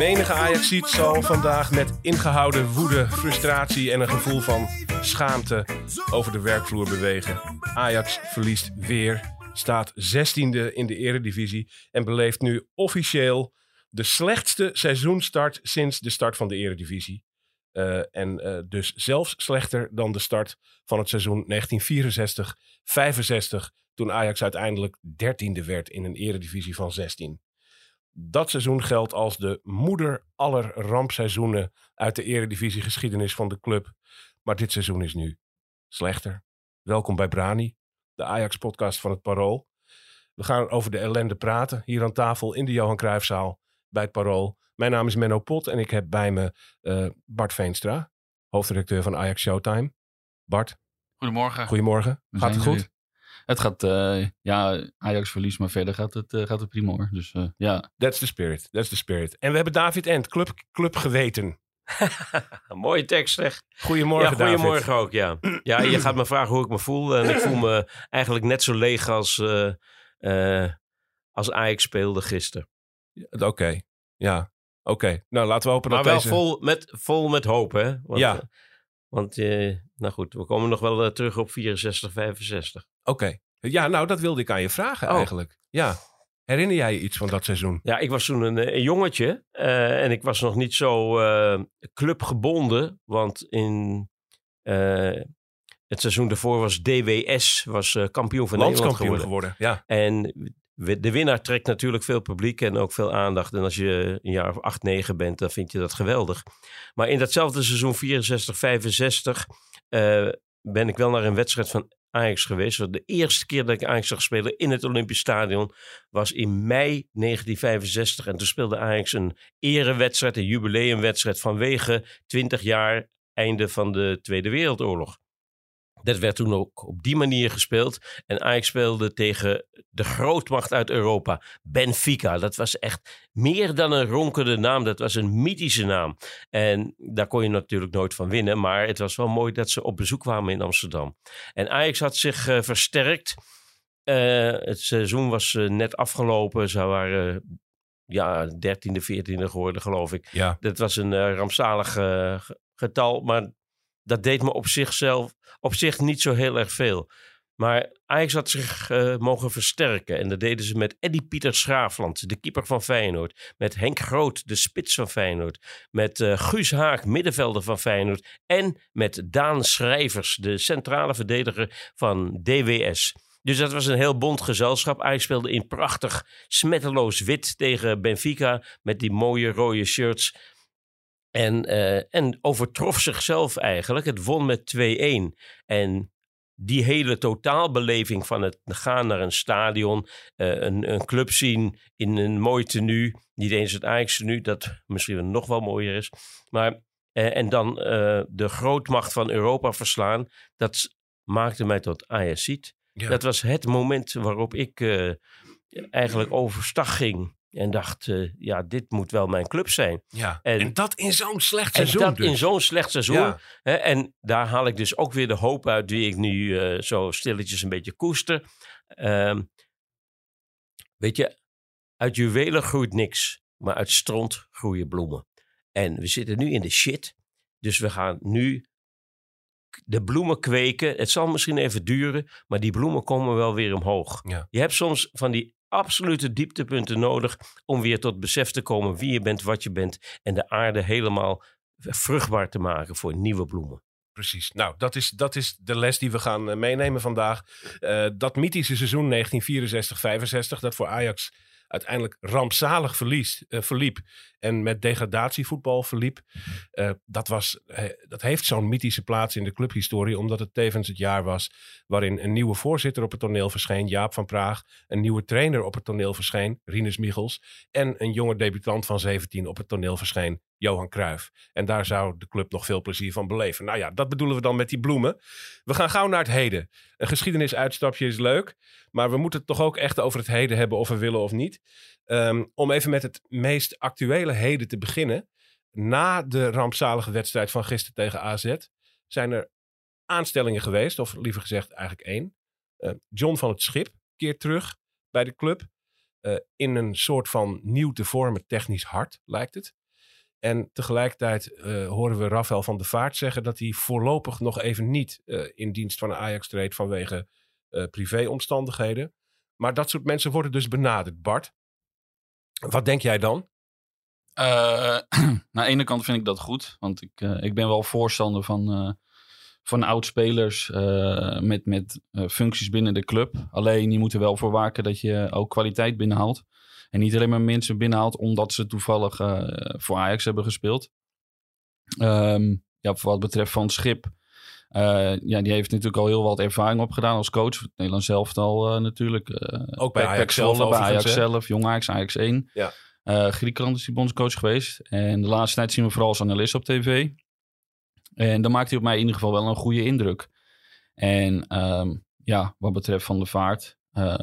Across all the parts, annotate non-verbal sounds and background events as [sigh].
Menige Ajaxiet zal vandaag met ingehouden woede, frustratie en een gevoel van schaamte over de werkvloer bewegen. Ajax verliest weer, staat 16e in de eredivisie en beleeft nu officieel de slechtste seizoenstart sinds de start van de eredivisie. Eh, en eh, dus zelfs slechter dan de start van het seizoen 1964-65, toen Ajax uiteindelijk 13e werd in een eredivisie van 16. Dat seizoen geldt als de moeder aller rampseizoenen uit de eredivisiegeschiedenis van de club. Maar dit seizoen is nu slechter. Welkom bij Brani, de Ajax-podcast van het Parool. We gaan over de ellende praten hier aan tafel in de Johan Cruijffzaal bij het Parool. Mijn naam is Menno Pot en ik heb bij me eh, Bart Veenstra, hoofdredacteur van Ajax Showtime. Bart, Goedemorgen. goedemorgen. Gaat het goed? Het gaat, eh, ja, Ajax verliest, maar verder gaat het, eh, gaat het prima hoor. Dus eh, ja, That's the spirit, that's the spirit. En we hebben David Ent, club, club geweten. [laughs] Mooie tekst zeg. Goedemorgen ja, David. goedemorgen ook, ja. Ja, je gaat me vragen hoe ik me voel. En ik voel me [clears throat] eigenlijk net zo leeg als, eh eh, als Ajax speelde gisteren. Oké, ja. Oké, nou laten we hopen Maar dat wel deze... vol, met, vol met hoop, hè? Want, Ja. Want, eh, nou goed, we komen nog wel eh, terug op 64, 65. Oké. Ja, nou dat wilde ik aan je vragen Oh. eigenlijk. Ja. Herinner jij je iets van dat seizoen? Ja, ik was toen een, eh, een jongetje. en ik was nog niet zo clubgebonden. Want in het seizoen daarvoor was DWS was, kampioen van Nederland geworden. geworden. Ja. En de winnaar trekt natuurlijk veel publiek en ook veel aandacht. En als je een jaar of 8, 9 bent, dan vind je dat geweldig. Maar in datzelfde seizoen 64, 65 eh, ben ik wel naar een wedstrijd van Ajax geweest. De eerste keer dat ik Ajax zag spelen in het Olympisch Stadion was in mei 1965. En toen speelde Ajax een erewedstrijd, een jubileumwedstrijd vanwege 20 jaar einde van de Tweede Wereldoorlog. Dat werd toen ook op die manier gespeeld. En Ajax speelde tegen de grootmacht uit Europa, Benfica. Dat was echt meer dan een ronkende naam. Dat was een mythische naam. En daar kon je natuurlijk nooit van winnen. Maar het was wel mooi dat ze op bezoek kwamen in Amsterdam. En Ajax had zich eh, versterkt. Eh, het seizoen was eh, net afgelopen. Ze waren ja, 13e, 14e geworden, geloof ik. Ja. Dat was een rampzalig ge- getal, maar dat deed me op zichzelf op zich niet zo heel erg veel. Maar Ajax had zich eh, mogen versterken. En dat deden ze met Eddie Pieter Schraafland, de keeper van Feyenoord. Met Henk Groot, de spits van Feyenoord. Met eh, Guus Haak, middenvelder van Feyenoord. En met Daan Schrijvers, de centrale verdediger van DWS. Dus dat was een heel bond gezelschap. Ajax speelde in prachtig smetteloos wit tegen Benfica. Met die mooie rode shirts. En, eh, en overtrof zichzelf eigenlijk. Het won met 2-1. En die hele totaalbeleving van het gaan naar een stadion, eh, een, een club zien in een mooi tenue, niet eens het Ajax tenue, dat misschien nog wel mooier is, maar eh, en dan de grootmacht van Europa verslaan, dat maakte mij tot Ajaxiet. Ja. Dat was het moment waarop ik eigenlijk overstag ging en dacht, eh, ja, dit moet wel mijn club zijn. ja. En, En- dat in zo'n slecht En seizoen dat dus. in zo'n slecht seizoen. Ja. Hè, en daar haal ik dus ook weer de hoop uit die ik nu eh, zo stilletjes een beetje koester. Ehm, weet je, uit juwelen groeit niks, maar uit stront groeien bloemen. En we zitten nu in de shit, dus we gaan nu de bloemen kweken. Het zal misschien even duren, maar die bloemen komen wel weer omhoog. Ja. Je hebt soms van die absolute dieptepunten nodig om weer tot besef te komen wie je bent, wat je bent en de aarde helemaal vruchtbaar te maken voor nieuwe bloemen. Precies. Nou, dat is, dat is de les die we gaan eh, meenemen vandaag. Eh, dat mythische seizoen 1964-65, dat voor Ajax uiteindelijk rampzalig verlies, eh, verliep en met degradatievoetbal verliep. eh, dat, was, eh, dat heeft zo'n mythische plaats in de clubhistorie, omdat het tevens het jaar was waarin een nieuwe voorzitter op het toneel verscheen, Jaap van Praag, een nieuwe trainer op het toneel verscheen, Rinus Michels, en een jonge debutant van 17 op het toneel verscheen, Johan Cruijff. En daar zou de club nog veel plezier van beleven. Nou ja, dat bedoelen we dan met die bloemen. We gaan gauw naar het heden. Een geschiedenisuitstapje is leuk, maar we moeten het toch ook echt over het heden hebben of we willen of niet. Ehm, om even met het meest actuele heden te beginnen. Na de rampzalige wedstrijd van gisteren tegen AZ zijn er aanstellingen geweest, of liever gezegd eigenlijk één. Eh, John van het Schip keert terug bij de club. eh, in een soort van nieuw te vormen technisch hart, lijkt het. En tegelijkertijd eh, horen we Rafael van der Vaart zeggen dat hij voorlopig nog even niet eh, in dienst van Ajax treedt vanwege eh, privéomstandigheden. Maar dat soort mensen worden dus benaderd. Bart, wat denk jij dan? Eh, [clears throat] aan de ene kant vind ik dat goed. Want ik, ik ben wel voorstander van, van oud-spelers met, met functies binnen de club. Alleen je moet er wel voor waken dat je ook kwaliteit binnenhaalt. En niet alleen maar mensen binnenhaalt omdat ze toevallig eh, voor Ajax hebben gespeeld. Ehm, ja, wat betreft Van Schip. eh, ja, die heeft natuurlijk al heel wat ervaring opgedaan als coach. Het Nederlands zelf uh, natuurlijk. eh, Ook bij Ajax zelf bij Ajax zelf, Jong Ajax, Ajax 1. Ja. Griekenland is hij bondscoach geweest. En de laatste tijd zien we vooral als analist op tv. En dan maakt hij op mij in ieder geval wel een goede indruk. En ehm, ja, wat betreft Van de Vaart. Eh,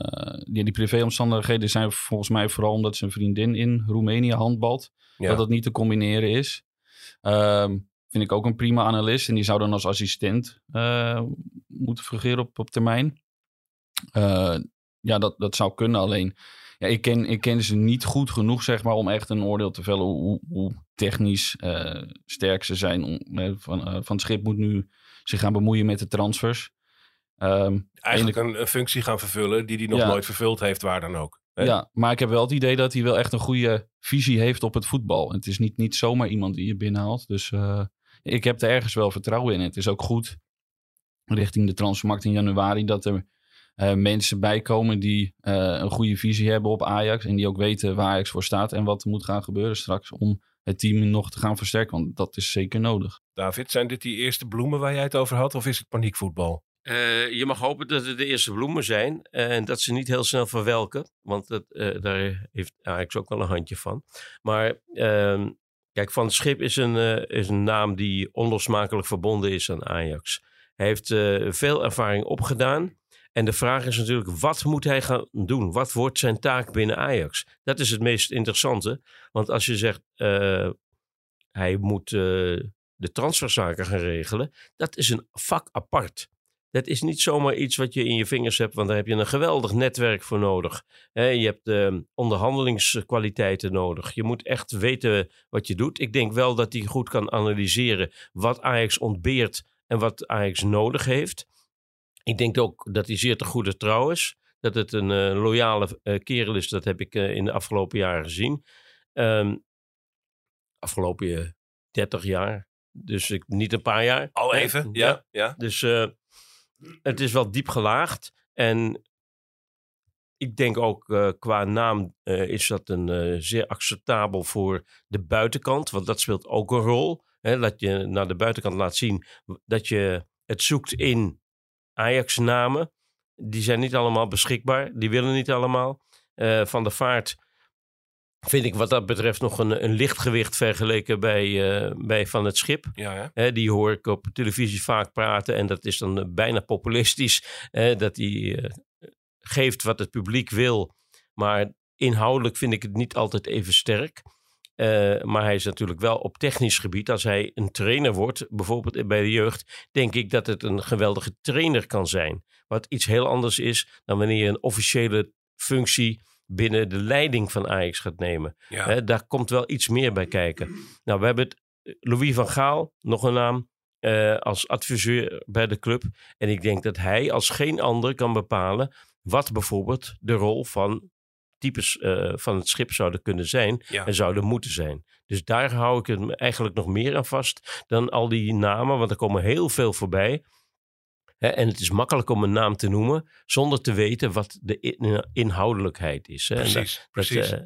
die, die privéomstandigheden zijn volgens mij vooral omdat zijn vriendin in Roemenië handbalt. Ja. Dat dat niet te combineren is. Ehm, vind ik ook een prima analist. En die zou dan als assistent eh, moeten fungeren op, op termijn. Eh, ja, dat, dat zou kunnen. Alleen, ja, ik, ken, ik ken ze niet goed genoeg, zeg maar, om echt een oordeel te vellen hoe, hoe- technisch sterk ze zijn. Om, van, van het Schip moet nu zich gaan bemoeien met de transfers. Ehm, Eigenlijk een, een functie gaan vervullen die hij nog Ja. nooit vervuld heeft, waar dan ook. Hè? ja, maar ik heb wel het idee dat hij wel echt een goede visie heeft op het voetbal. Het is niet, niet zomaar iemand die je binnenhaalt. Dus eh, ik heb er ergens wel vertrouwen in. Het is ook goed richting de transfermarkt in januari dat er eh, mensen bijkomen die eh, een goede visie hebben op Ajax. En die ook weten waar Ajax voor staat en wat er moet gaan gebeuren straks om het team nog te gaan versterken. Want dat is zeker nodig. David, zijn dit die eerste bloemen waar jij het over had? Of is het paniekvoetbal? Eh, je mag hopen dat het de eerste bloemen zijn en dat ze niet heel snel verwelken. Want dat, eh, daar heeft Ajax ook wel een handje van. Maar ehm, kijk, Van Schip is een, eh, is een naam die onlosmakelijk verbonden is aan Ajax. Hij heeft veel ervaring opgedaan. En de vraag is natuurlijk, wat moet hij gaan doen? Wat wordt zijn taak binnen Ajax? Dat is het meest interessante. Want als je zegt, hij moet de transferzaken gaan regelen. Dat is een vak apart. Dat is niet zomaar iets wat je in je vingers hebt, want daar heb je een geweldig netwerk voor nodig. Je hebt eh, onderhandelingskwaliteiten nodig. Je moet echt weten wat je doet. Ik denk wel dat hij goed kan analyseren wat Ajax ontbeert en wat Ajax nodig heeft. Ik denk ook dat hij zeer te goede trouw is. Dat het een eh, loyale eh, kerel is, dat heb ik eh, in de afgelopen jaren gezien. Ehm, afgelopen eh, 30 jaar. Dus ik, niet een paar jaar. Al Nee, even, ja. ja. dus eh, het is wel diep gelaagd. En ik denk ook eh, qua naam eh, is dat een eh, zeer acceptabel voor de buitenkant. Want dat speelt ook een rol. Hè, dat je naar de buitenkant laat zien dat je het zoekt in Ajax-namen. Die zijn niet allemaal beschikbaar. Die willen niet allemaal. Van der Vaart vind ik wat dat betreft nog een, een lichtgewicht vergeleken bij, eh, bij Van het Schip. ja. Hè, die hoor ik op televisie vaak praten en dat is dan eh, bijna populistisch. dat hij eh, geeft wat het publiek wil, maar inhoudelijk vind ik het niet altijd even sterk. Maar hij is natuurlijk wel op technisch gebied. Als hij een trainer wordt, bijvoorbeeld bij de jeugd, denk ik dat het een geweldige trainer kan zijn. Wat iets heel anders is dan wanneer je een officiële functie binnen de leiding van Ajax gaat nemen. ja. Daar komt wel iets meer bij kijken. Nou, we hebben het, Louis van Gaal, nog een naam. eh, als adviseur bij de club. En ik denk dat hij als geen ander kan bepalen wat bijvoorbeeld de rol van types eh, van het schip zouden kunnen zijn Ja. en zouden moeten zijn. Dus daar hou ik het eigenlijk nog meer aan vast dan al die namen, want er komen heel veel voorbij. Hè, en het is makkelijk om een naam te noemen zonder te weten wat de in- inhoudelijkheid is. Hè. Dat- Precies, dat, precies. eh,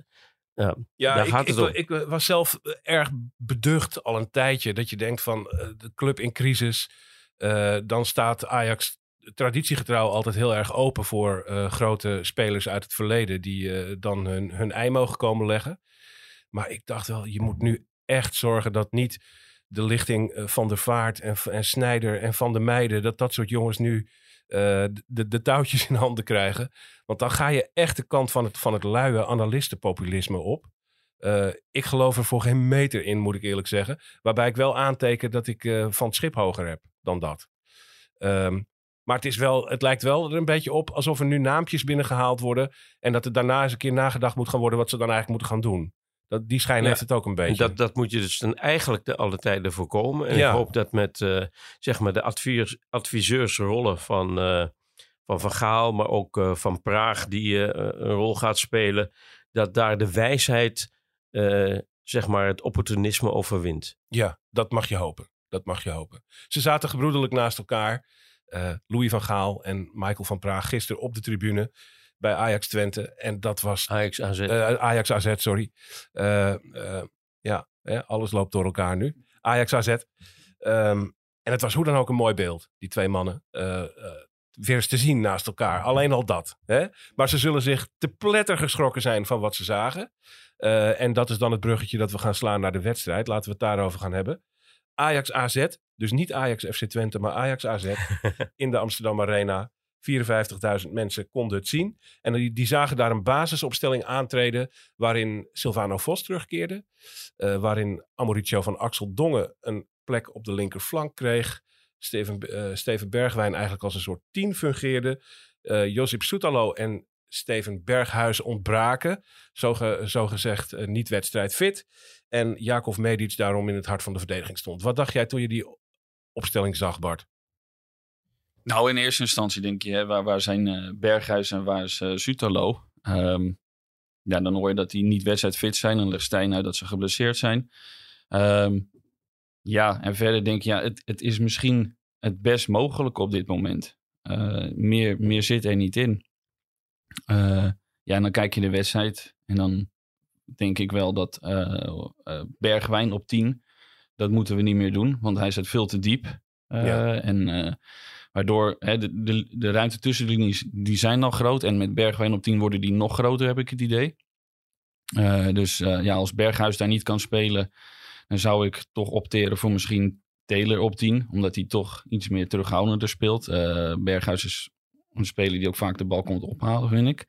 ja, Ja, Daar ik, gaat het ik, om. ik was zelf erg beducht al een tijdje. Dat je denkt van eh, de club in crisis. eh, dan staat Ajax traditiegetrouw altijd heel erg open voor eh, grote spelers uit het verleden. Die eh, dan hun, hun ei mogen komen leggen. Maar ik dacht wel, je moet nu echt zorgen dat niet de lichting eh, van de Vaart en, en Snijder en Van de Meiden. Dat dat soort jongens nu eh, de, de touwtjes [laughs] in handen krijgen. Want dan ga je echt de kant van het, van het luie analistenpopulisme op. Eh, ik geloof er voor geen meter in, moet ik eerlijk zeggen. Waarbij ik wel aanteken dat ik van het schip hoger heb dan dat. Ehm, maar het, is wel, het lijkt wel er een beetje op alsof er nu naampjes binnengehaald worden. En dat er daarna eens een keer nagedacht moet gaan worden wat ze dan eigenlijk moeten gaan doen. Dat, die schijn Ja, heeft het ook een En beetje. dat, dat moet je dus dan eigenlijk de alle tijden voorkomen. En Ja. ik hoop dat met eh, zeg maar de advies, adviseursrollen van, eh, van Van Gaal, maar ook eh, van Praag, die een rol gaat spelen, dat daar de wijsheid, zeg maar, het opportunisme overwint. Ja, dat mag je hopen. Dat mag je hopen. Ze zaten gebroedelijk naast elkaar. Louis van Gaal en Michael van Praag gisteren op de tribune bij Ajax Twente. En dat was Ajax AZ. Eh, Ajax AZ, sorry. Eh, eh, ja, hè, alles loopt door elkaar nu. Ajax AZ. Ehm, en het was hoe dan ook een mooi beeld, die twee mannen. weer eens te zien naast elkaar. Alleen al dat. Hè? Maar ze zullen zich te pletter geschrokken zijn van wat ze zagen. En dat is dan het bruggetje dat we gaan slaan naar de wedstrijd. Laten we het daarover gaan hebben. Ajax AZ, dus niet Ajax FC Twente, maar Ajax AZ [laughs] in de Amsterdam Arena. 54.000 mensen konden het zien. En die, die zagen daar een basisopstelling aantreden waarin Silvano Vos terugkeerde. eh, waarin Mauricio van Axel Dongen een plek op de linkerflank kreeg. Steven, eh, Steven Bergwijn eigenlijk als een soort tien fungeerde. Eh Josip Soetalo en Steven Berghuis ontbraken. Zo, gezegd niet wedstrijdfit. En Jakov Medic daarom in het hart van de verdediging stond. Wat dacht jij toen je die opstelling zag, Bart? Nou, in eerste instantie denk je, hè, waar, waar zijn eh, Berghuis en waar is Sutalo? Ehm, ja, dan hoor je dat die niet wedstrijdfit zijn. Dan legt Stijn uit dat ze geblesseerd zijn. Ehm, ja, en verder denk je, ja, het, het is misschien het best mogelijk op dit moment. Eh, meer, meer zit er niet in. Ja, en dan kijk je de wedstrijd en dan denk ik wel dat Bergwijn op 10, dat moeten we niet meer doen, want hij zit veel te diep. Ja. En waardoor hè, de, de, ruimte tussen de linies, die zijn al groot. En met Bergwijn op 10 worden die nog groter, heb ik het idee. Eh, dus eh, ja, als Berghuis daar niet kan spelen, dan zou ik toch opteren voor misschien Taylor op 10. Omdat hij toch iets meer terughoudender speelt. Eh, Berghuis is een speler die ook vaak de bal komt ophalen, vind ik.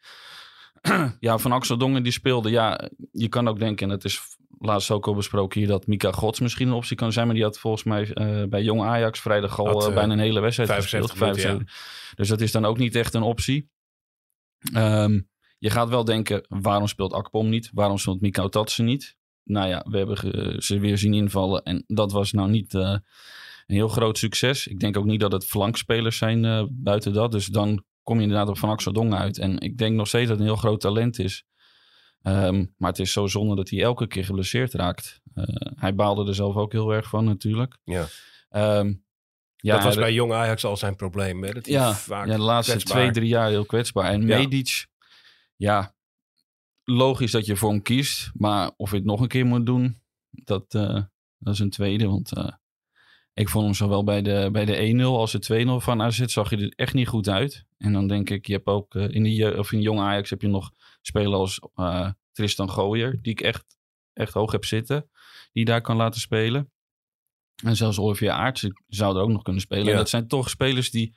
[clears throat] ja, Van Axel Dongen die speelde. Ja, je kan ook denken, en dat is laatst ook al besproken hier, dat Mika Gods misschien een optie kan zijn. Maar die had volgens mij eh, bij Jong Ajax vrijdag al Had, eh, eh, bijna een hele wedstrijd 75 gespeeld. minuten, ja. 75. Dus dat is dan ook niet echt een optie. Ehm, je gaat wel denken, waarom speelt Akpom niet? Waarom speelt Mikau Tatsen niet? Nou ja, we hebben ze weer zien invallen. En dat was nou niet eh, een heel groot succes. Ik denk ook niet dat het flankspelers zijn buiten dat. Dus dan kom je inderdaad op Van Axel Dong uit. En ik denk nog steeds dat het een heel groot talent is. Ehm, maar het is zo zonde dat hij elke keer geblesseerd raakt. Eh, hij baalde er zelf ook heel erg van natuurlijk. Ja. Ehm, ja, dat was bij Jong Ajax al zijn probleem. Hè? Dat ja, vaak ja, de laatste kwetsbaar- twee, drie jaar heel kwetsbaar. En Ja. Medic, ja, logisch dat je voor hem kiest. Maar of je het nog een keer moet doen, dat, eh, dat is een tweede. Want eh, ik vond hem zowel bij de, bij de 1-0 als de 2-0 van AZ zag je er echt niet goed uit. En dan denk ik, je hebt ook eh, in, de, of in Jong Ajax heb je nog spelen als eh, Tristan Gooier. Die ik echt, echt hoog heb zitten. Die daar kan laten spelen. En zelfs Olivier Aerts zou er ook nog kunnen spelen. Ja. En dat zijn toch spelers die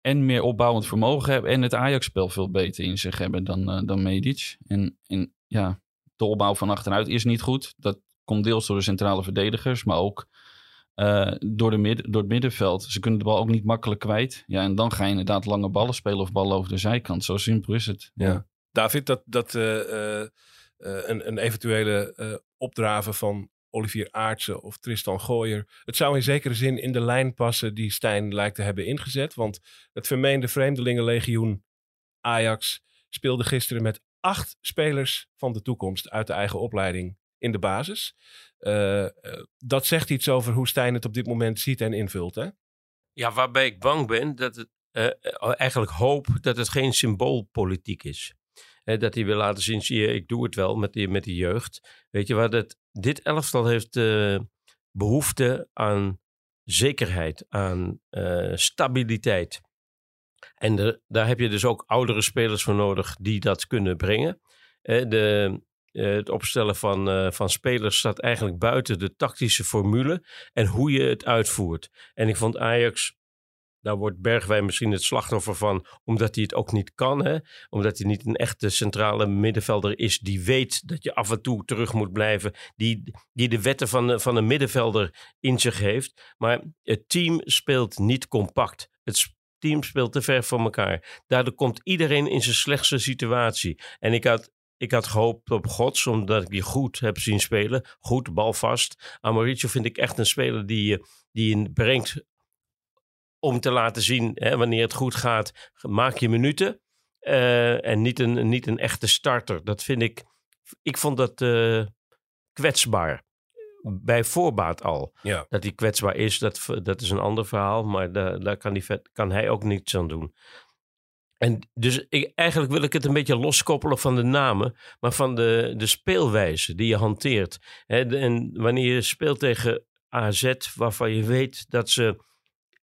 en meer opbouwend vermogen hebben. En het Ajax-spel veel beter in zich hebben dan, eh, dan Medic. En, en ja, de opbouw van achteruit is niet goed. Dat komt deels door de centrale verdedigers, maar ook eh, door, de midden, door het middenveld. Ze kunnen de bal ook niet makkelijk kwijt. Ja, en dan ga je inderdaad lange ballen spelen of ballen over de zijkant. Zo simpel is het. Ja. David, dat, dat eh, eh, een, een eventuele eh opdraven van Olivier Aartsen of Tristan Gooier. Het zou in zekere zin in de lijn passen die Stijn lijkt te hebben ingezet. Want het vermeende vreemdelingenlegioen Ajax speelde gisteren met acht spelers van de toekomst uit de eigen opleiding in de basis. Uh, uh, dat zegt iets over hoe Stijn het op dit moment ziet en invult, hè? Ja, waarbij ik bang ben dat het uh, eigenlijk hoop dat het geen symboolpolitiek is. dat hij wil laten zien, zie je, ik doe het wel met die, met die jeugd. Weet je wat, het, dit elftal heeft behoefte aan zekerheid, aan stabiliteit. En daar heb je dus ook oudere spelers voor nodig die dat kunnen brengen. de, het opstellen van, van spelers staat eigenlijk buiten de tactische formule en hoe je het uitvoert. En ik vond Ajax daar wordt Bergwijn misschien het slachtoffer van, omdat hij het ook niet kan. Hè? Omdat hij niet een echte centrale middenvelder is die weet dat je af en toe terug moet blijven. Die, die de wetten van, van een middenvelder in zich heeft. Maar het team speelt niet compact. Het team speelt te ver van elkaar. Daardoor komt iedereen in zijn slechtste situatie. En ik had ik had gehoopt op Gods, omdat ik die goed heb zien spelen. Goed, balvast. Amoricio vind ik echt een speler die, die brengt om te laten zien hè, wanneer het goed gaat, maak je minuten. Uh, en niet een, niet een echte starter. Dat vind ik. Ik vond dat uh, kwetsbaar. Bij voorbaat al. Ja. Dat hij kwetsbaar is, dat, dat is een ander verhaal. Maar daar, daar kan, die vet, kan hij ook niets aan doen. En dus eigenlijk wil ik het een beetje loskoppelen van de namen, maar van de, de speelwijze die je hanteert. en wanneer je speelt tegen AZ, waarvan je weet dat ze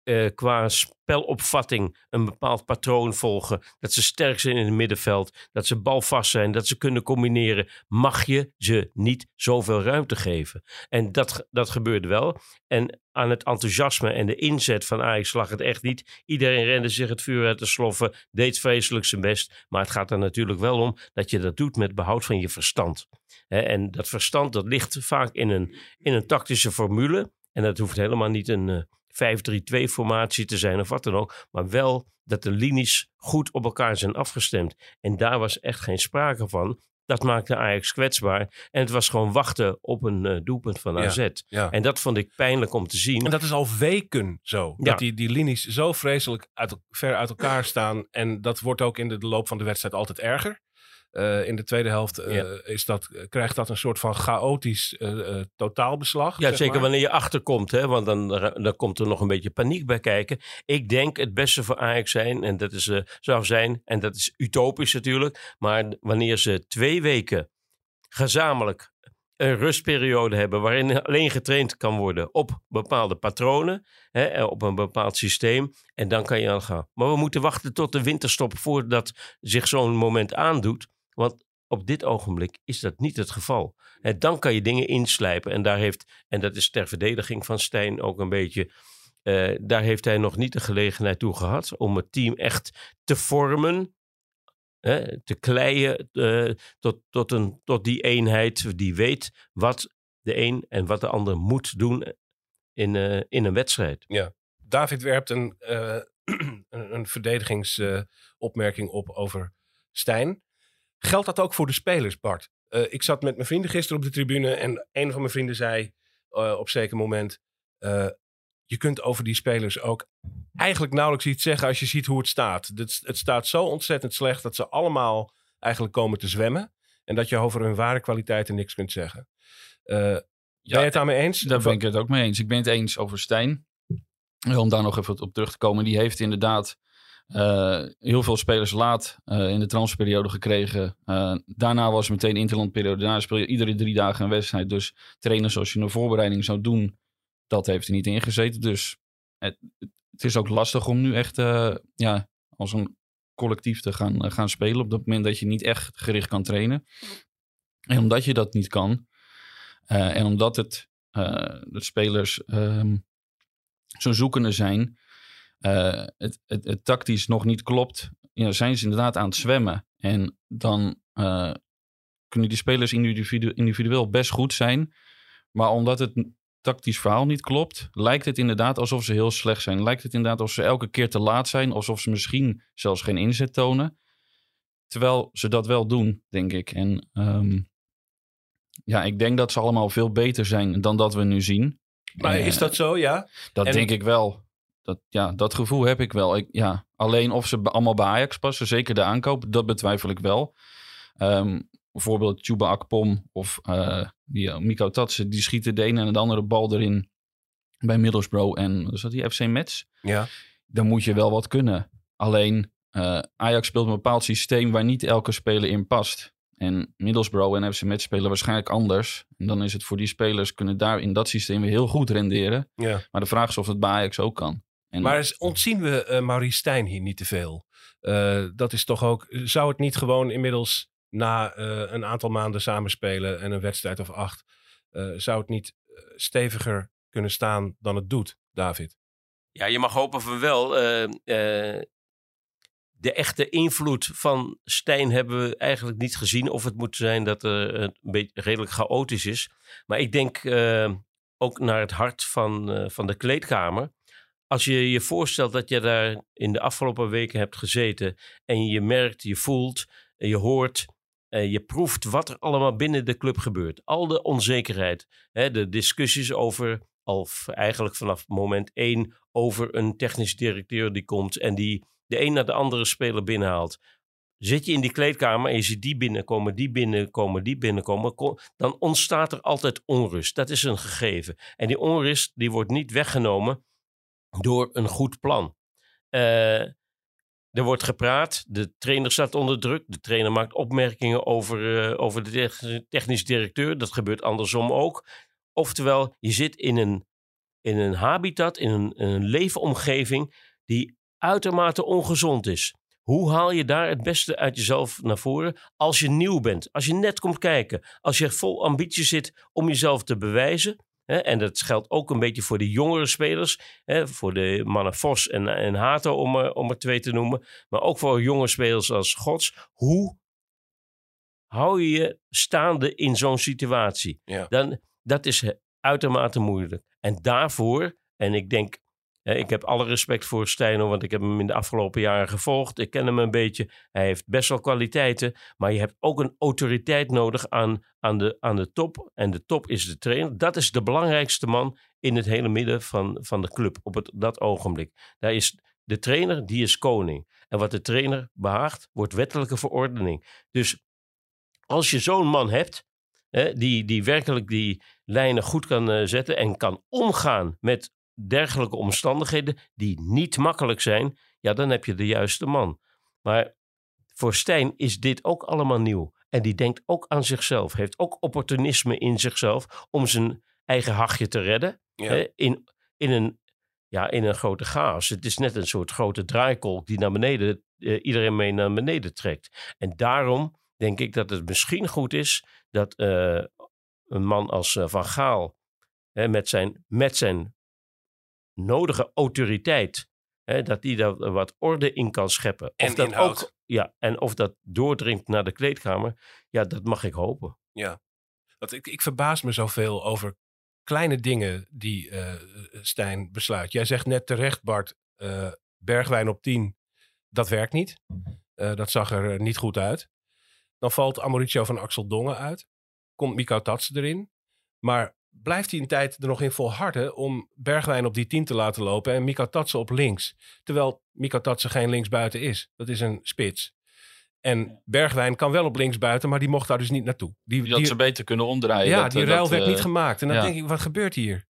uh, qua spelopvatting een bepaald patroon volgen. Dat ze sterk zijn in het middenveld. Dat ze balvast zijn. Dat ze kunnen combineren. Mag je ze niet zoveel ruimte geven? En dat, dat gebeurde wel. En aan het enthousiasme en de inzet van Ajax lag het echt niet. Iedereen rende zich het vuur uit de sloffen. Deed vreselijk zijn best. Maar het gaat er natuurlijk wel om dat je dat doet met behoud van je verstand. en dat verstand dat ligt vaak in een, in een tactische formule. En dat hoeft helemaal niet een eh, 5-3-2 formatie te zijn of wat dan ook. Maar wel dat de linies goed op elkaar zijn afgestemd. En daar was echt geen sprake van. Dat maakte Ajax kwetsbaar. En het was gewoon wachten op een uh, doelpunt van AZ. Ja, En dat vond ik pijnlijk om te zien. En dat is al weken zo. Dat die, die linies zo vreselijk uit, ver uit elkaar staan. En dat wordt ook in de loop van de wedstrijd altijd erger. Uh, in de tweede helft uh, is dat, krijgt dat een soort van chaotisch uh, totaalbeslag. Ja, zeker wanneer je achterkomt, hè, want dan, dan komt er nog een beetje paniek bij kijken. Ik denk het beste voor Ajax zijn, en dat is, zou zijn, en dat is utopisch natuurlijk, maar wanneer ze twee weken gezamenlijk een rustperiode hebben waarin alleen getraind kan worden op bepaalde patronen, hè, op een bepaald systeem. En dan kan je aan gaan. Maar we moeten wachten tot de winterstop voordat zich zo'n moment aandoet. Want op dit ogenblik is dat niet het geval. En dan kan je dingen inslijpen. En daar heeft, en dat is ter verdediging van Stijn ook een beetje. Uh, daar heeft hij nog niet de gelegenheid toe gehad om het team echt te vormen. Te kleien uh, tot, tot, een, tot die eenheid die weet wat de een en wat de ander moet doen in, uh, in een wedstrijd. Ja, David werpt een, [clears throat] een verdedigingsopmerking op over Stijn. Geldt dat ook voor de spelers, Bart? Uh, ik zat met mijn vrienden gisteren op de tribune en een van mijn vrienden zei uh, op zeker moment: uh, Je kunt over die spelers ook eigenlijk nauwelijks iets zeggen als je ziet hoe het staat. Het, het staat zo ontzettend slecht dat ze allemaal eigenlijk komen te zwemmen. En dat je over hun ware kwaliteiten niks kunt zeggen. ben je het daarmee eens? Daar ben ik het ook mee eens. Ik ben het eens over Stijn. Om daar nog even op terug te komen. Die heeft inderdaad uh, heel veel spelers laat uh, in de transferperiode gekregen. Uh, daarna was meteen interlandperiode. Daarna speel je iedere drie dagen een wedstrijd. Dus trainen zoals je een voorbereiding zou doen, dat heeft er niet ingezeten. Dus het, het is ook lastig om nu echt ja, als een collectief te gaan, gaan spelen. Op het moment dat je niet echt gericht kan trainen. En omdat je dat niet kan. en omdat het, de spelers um, zo zoekende zijn uh, het, het, het, tactisch nog niet klopt, ja, zijn ze inderdaad aan het zwemmen. En dan uh, kunnen die spelers individu individueel best goed zijn. Maar omdat het tactisch verhaal niet klopt, lijkt het inderdaad alsof ze heel slecht zijn. Lijkt het inderdaad alsof ze elke keer te laat zijn, alsof ze misschien zelfs geen inzet tonen. Terwijl ze dat wel doen, denk ik. En um, ja, ik denk dat ze allemaal veel beter zijn dan dat we nu zien. Maar Eh, is dat zo, ja? Dat En- denk ik wel. Dat, ja, dat gevoel heb ik wel. Ik, ja, alleen of ze allemaal bij Ajax passen, zeker de aankoop, dat betwijfel ik wel. Ehm, bijvoorbeeld Chuba Akpom of eh die, eh, Miko Tatsen, die schieten de ene en de andere bal erin bij Middlesbrough en is dat die FC Metz. Ja. Dan moet je wel wat kunnen. Alleen eh, Ajax speelt een bepaald systeem waar niet elke speler in past. En Middlesbrough en FC Metz spelen waarschijnlijk anders. En dan is het voor die spelers kunnen daar in dat systeem weer heel goed renderen. ja. Maar de vraag is of het bij Ajax ook kan. En Maar ontzien we eh Maurice Stijn hier niet te veel? Eh, dat is toch ook... Zou het niet gewoon inmiddels na eh, een aantal maanden samenspelen en een wedstrijd of acht... eh, zou het niet steviger kunnen staan dan het doet, David? Ja, je mag hopen van wel. Eh, eh, de echte invloed van Stijn hebben we eigenlijk niet gezien. Of het moet zijn dat er een beetje redelijk chaotisch is. Maar ik denk eh, ook naar het hart van, eh, van de kleedkamer. Als je je voorstelt dat je daar in de afgelopen weken hebt gezeten. En je merkt, je voelt, je hoort, je proeft wat er allemaal binnen de club gebeurt. Al de onzekerheid, de discussies over, v- eigenlijk vanaf moment één, over een technisch directeur die komt en die de een naar de andere speler binnenhaalt. Zit je in die kleedkamer en je ziet die binnenkomen, die binnenkomen, die binnenkomen, ko- dan ontstaat er altijd onrust. Dat is een gegeven. En die onrust die wordt niet weggenomen door een goed plan. Eh, er wordt gepraat, de trainer staat onder druk, de trainer maakt opmerkingen over, eh, over de technisch- directeur. Dat gebeurt andersom ook. Oftewel, je zit in een, in een habitat, in een, een leefomgeving die uitermate ongezond is. Hoe haal je daar het beste uit jezelf naar voren als je nieuw bent, als je net komt kijken, als je vol ambitie zit om jezelf te bewijzen? Hè, en dat geldt ook een beetje voor de jongere spelers, hè, voor de mannen Vos en, en Hato om er, om er twee te noemen, maar ook voor jonge spelers als Gods. Hoe hou je je staande in zo'n situatie? Ja. Dan, dat is uitermate moeilijk. En daarvoor, en ik denk, ik heb alle respect voor Stijno, want ik heb hem in de afgelopen jaren gevolgd. Ik ken hem een beetje. Hij heeft best wel kwaliteiten, maar je hebt ook een autoriteit nodig aan, aan, de, aan de top. En de top is de trainer. Dat is de belangrijkste man in het hele midden van, van de club op het, dat ogenblik. Daar is de trainer, die is koning. En wat de trainer behaagt, wordt wettelijke verordening. Dus als je zo'n man hebt, hè, die, die werkelijk die lijnen goed kan eh, zetten en kan omgaan met dergelijke omstandigheden die niet makkelijk zijn, ja, dan heb je de juiste man. Maar voor Stijn is dit ook allemaal nieuw. En die denkt ook aan zichzelf, heeft ook opportunisme in zichzelf om zijn eigen hachje te redden. Ja. Hè, in, in, een, ja, in een grote chaos. Het is net een soort grote draaikolk die naar beneden, eh, iedereen mee naar beneden trekt. En daarom denk ik dat het misschien goed is dat eh, een man als eh, Van Gaal hè, met, zijn, met zijn nodige autoriteit, hè, dat die daar wat orde in kan scheppen. En of dat inhoud. ook, ja, en of dat doordringt naar de kleedkamer, ja, dat mag ik hopen. Want ik, ik verbaas me zoveel over kleine dingen die eh, Stijn besluit. Jij zegt net terecht, Bart, eh, Bergwijn op 10, dat werkt niet. Eh, dat zag er niet goed uit. Dan valt Amoricio van Axel Dongen uit. Komt Miko Tatsen erin. Maar blijft hij een tijd er nog in volharden om Bergwijn op die 10 te laten lopen en Miko Tatsen op links. Terwijl Miko Tatsen geen linksbuiten is. Dat is een spits. En Bergwijn kan wel op linksbuiten, maar die mocht daar dus niet naartoe. Die, die had ze beter kunnen omdraaien. ja, Dat, die eh, ruil dat, werd eh, niet gemaakt. En dan ja. denk ik, wat gebeurt hier?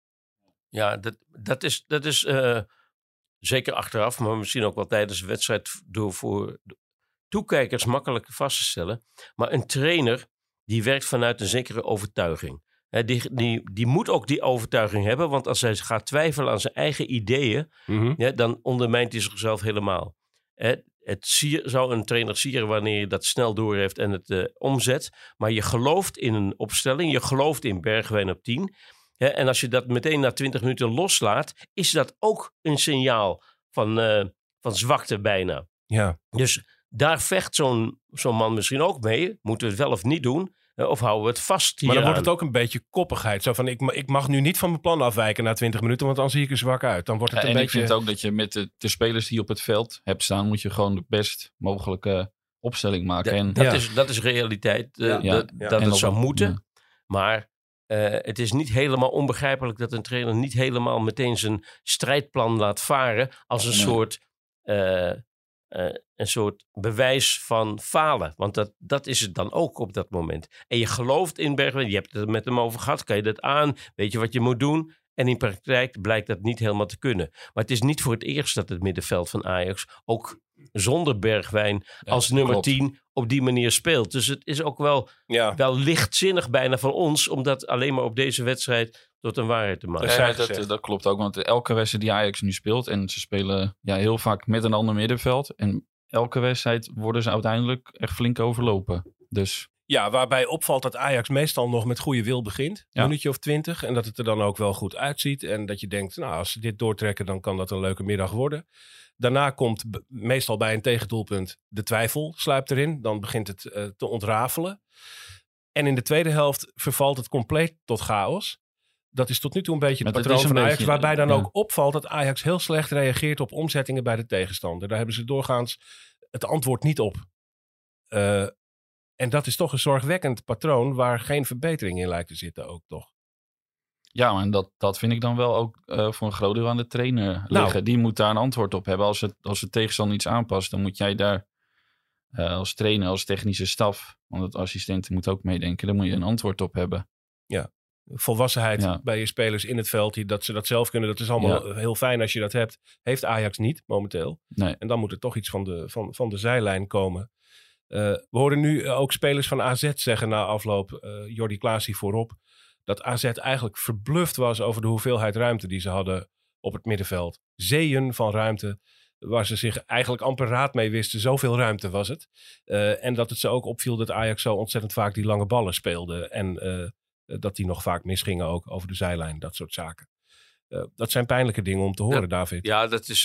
Ja, dat, dat is, dat is eh, zeker achteraf, maar misschien ook wel tijdens de wedstrijd door voor toekijkers makkelijk vast te stellen. Maar een trainer die werkt vanuit een zekere overtuiging. Die, die, die moet ook die overtuiging hebben, want als hij gaat twijfelen aan zijn eigen ideeën, ja, dan ondermijnt hij zichzelf helemaal. Hè, het sier, zou een trainer sieren wanneer je dat snel doorheeft en het eh, omzet. Maar je gelooft in een opstelling, je gelooft in Bergwijn op 10. Hè, en als je dat meteen na 20 minuten loslaat, is dat ook een signaal van, eh, van zwakte bijna. Ja, Dus daar vecht zo'n zo'n man misschien ook mee. Moeten we het wel of niet doen? Eh, of houden we het vast maar dan wordt het ook een beetje koppigheid. Zo van, ik, ik mag nu niet van mijn plan afwijken na 20 minuten, want dan zie ik er zwak uit. Dan wordt het Ja, een en beetje... ik vind ook dat je met de, de spelers die je op het veld hebt staan, moet je gewoon de best mogelijke opstelling maken. Ja, en dat, Ja. is, dat is realiteit. eh, Ja. dat Ja. dat het zou moeten. ja. Maar eh, het is niet helemaal onbegrijpelijk dat een trainer niet helemaal meteen zijn strijdplan laat varen als een Nee. soort. eh, eh, een soort bewijs van falen. Want dat, dat is het dan ook op dat moment. En je gelooft in Bergwijn, je hebt het met hem over gehad, kan je dat aan, weet je wat je moet doen. En in praktijk blijkt dat niet helemaal te kunnen. Maar het is niet voor het eerst dat het middenveld van Ajax ook zonder Bergwijn Ja, als nummer klopt. 10 op die manier speelt. Dus het is ook wel, Ja, wel lichtzinnig bijna van ons om dat alleen maar op deze wedstrijd tot een waarheid te maken. Dat Ja, dat, dat klopt ook, want elke wedstrijd die Ajax nu speelt... en ze spelen ja, heel vaak met een ander middenveld... en elke wedstrijd worden ze uiteindelijk echt flink overlopen. Dus Ja, waarbij opvalt dat Ajax meestal nog met goede wil begint. Een Ja. minuutje of twintig. En dat het er dan ook wel goed uitziet. En dat je denkt, nou, als ze dit doortrekken, dan kan dat een leuke middag worden. Daarna komt meestal bij een tegendoelpunt de twijfel, sluipt erin. Dan begint het eh, te ontrafelen. En in de tweede helft vervalt het compleet tot chaos. Dat is tot nu toe een beetje het Maar patroon van Ajax. beetje, waarbij dan ja. ook opvalt dat Ajax heel slecht reageert op omzettingen bij de tegenstander. Daar hebben ze doorgaans het antwoord niet op. Eh, en dat is toch een zorgwekkend patroon waar geen verbetering in lijkt te zitten ook toch. Ja, en dat, dat vind ik dan wel ook eh, voor een groot deel aan de trainer Nou. liggen. Die moet daar een antwoord op hebben. Als het, als de tegenstander iets aanpast, dan moet jij daar eh, als trainer, als technische staf... want het assistenten moet ook meedenken, daar moet je een antwoord op hebben. Volwassenheid Ja. bij je spelers in het veld, die, dat ze dat zelf kunnen, dat is allemaal heel fijn als je dat hebt. Heeft Ajax niet momenteel. Nee. En dan moet er toch iets van de, van, van de zijlijn komen. Eh, we horen nu ook spelers van AZ zeggen na afloop, Jordi Klaas hier voorop, dat AZ eigenlijk verbluft was over de hoeveelheid ruimte die ze hadden op het middenveld. Zeeën van ruimte, waar ze zich eigenlijk amper raad mee wisten. Zoveel ruimte was het. Eh, en dat het ze ook opviel dat Ajax zo ontzettend vaak die lange ballen speelde. En eh, dat die nog vaak misgingen ook over de zijlijn, dat soort zaken. Eh, dat zijn pijnlijke dingen om te horen, David. Ja, dat is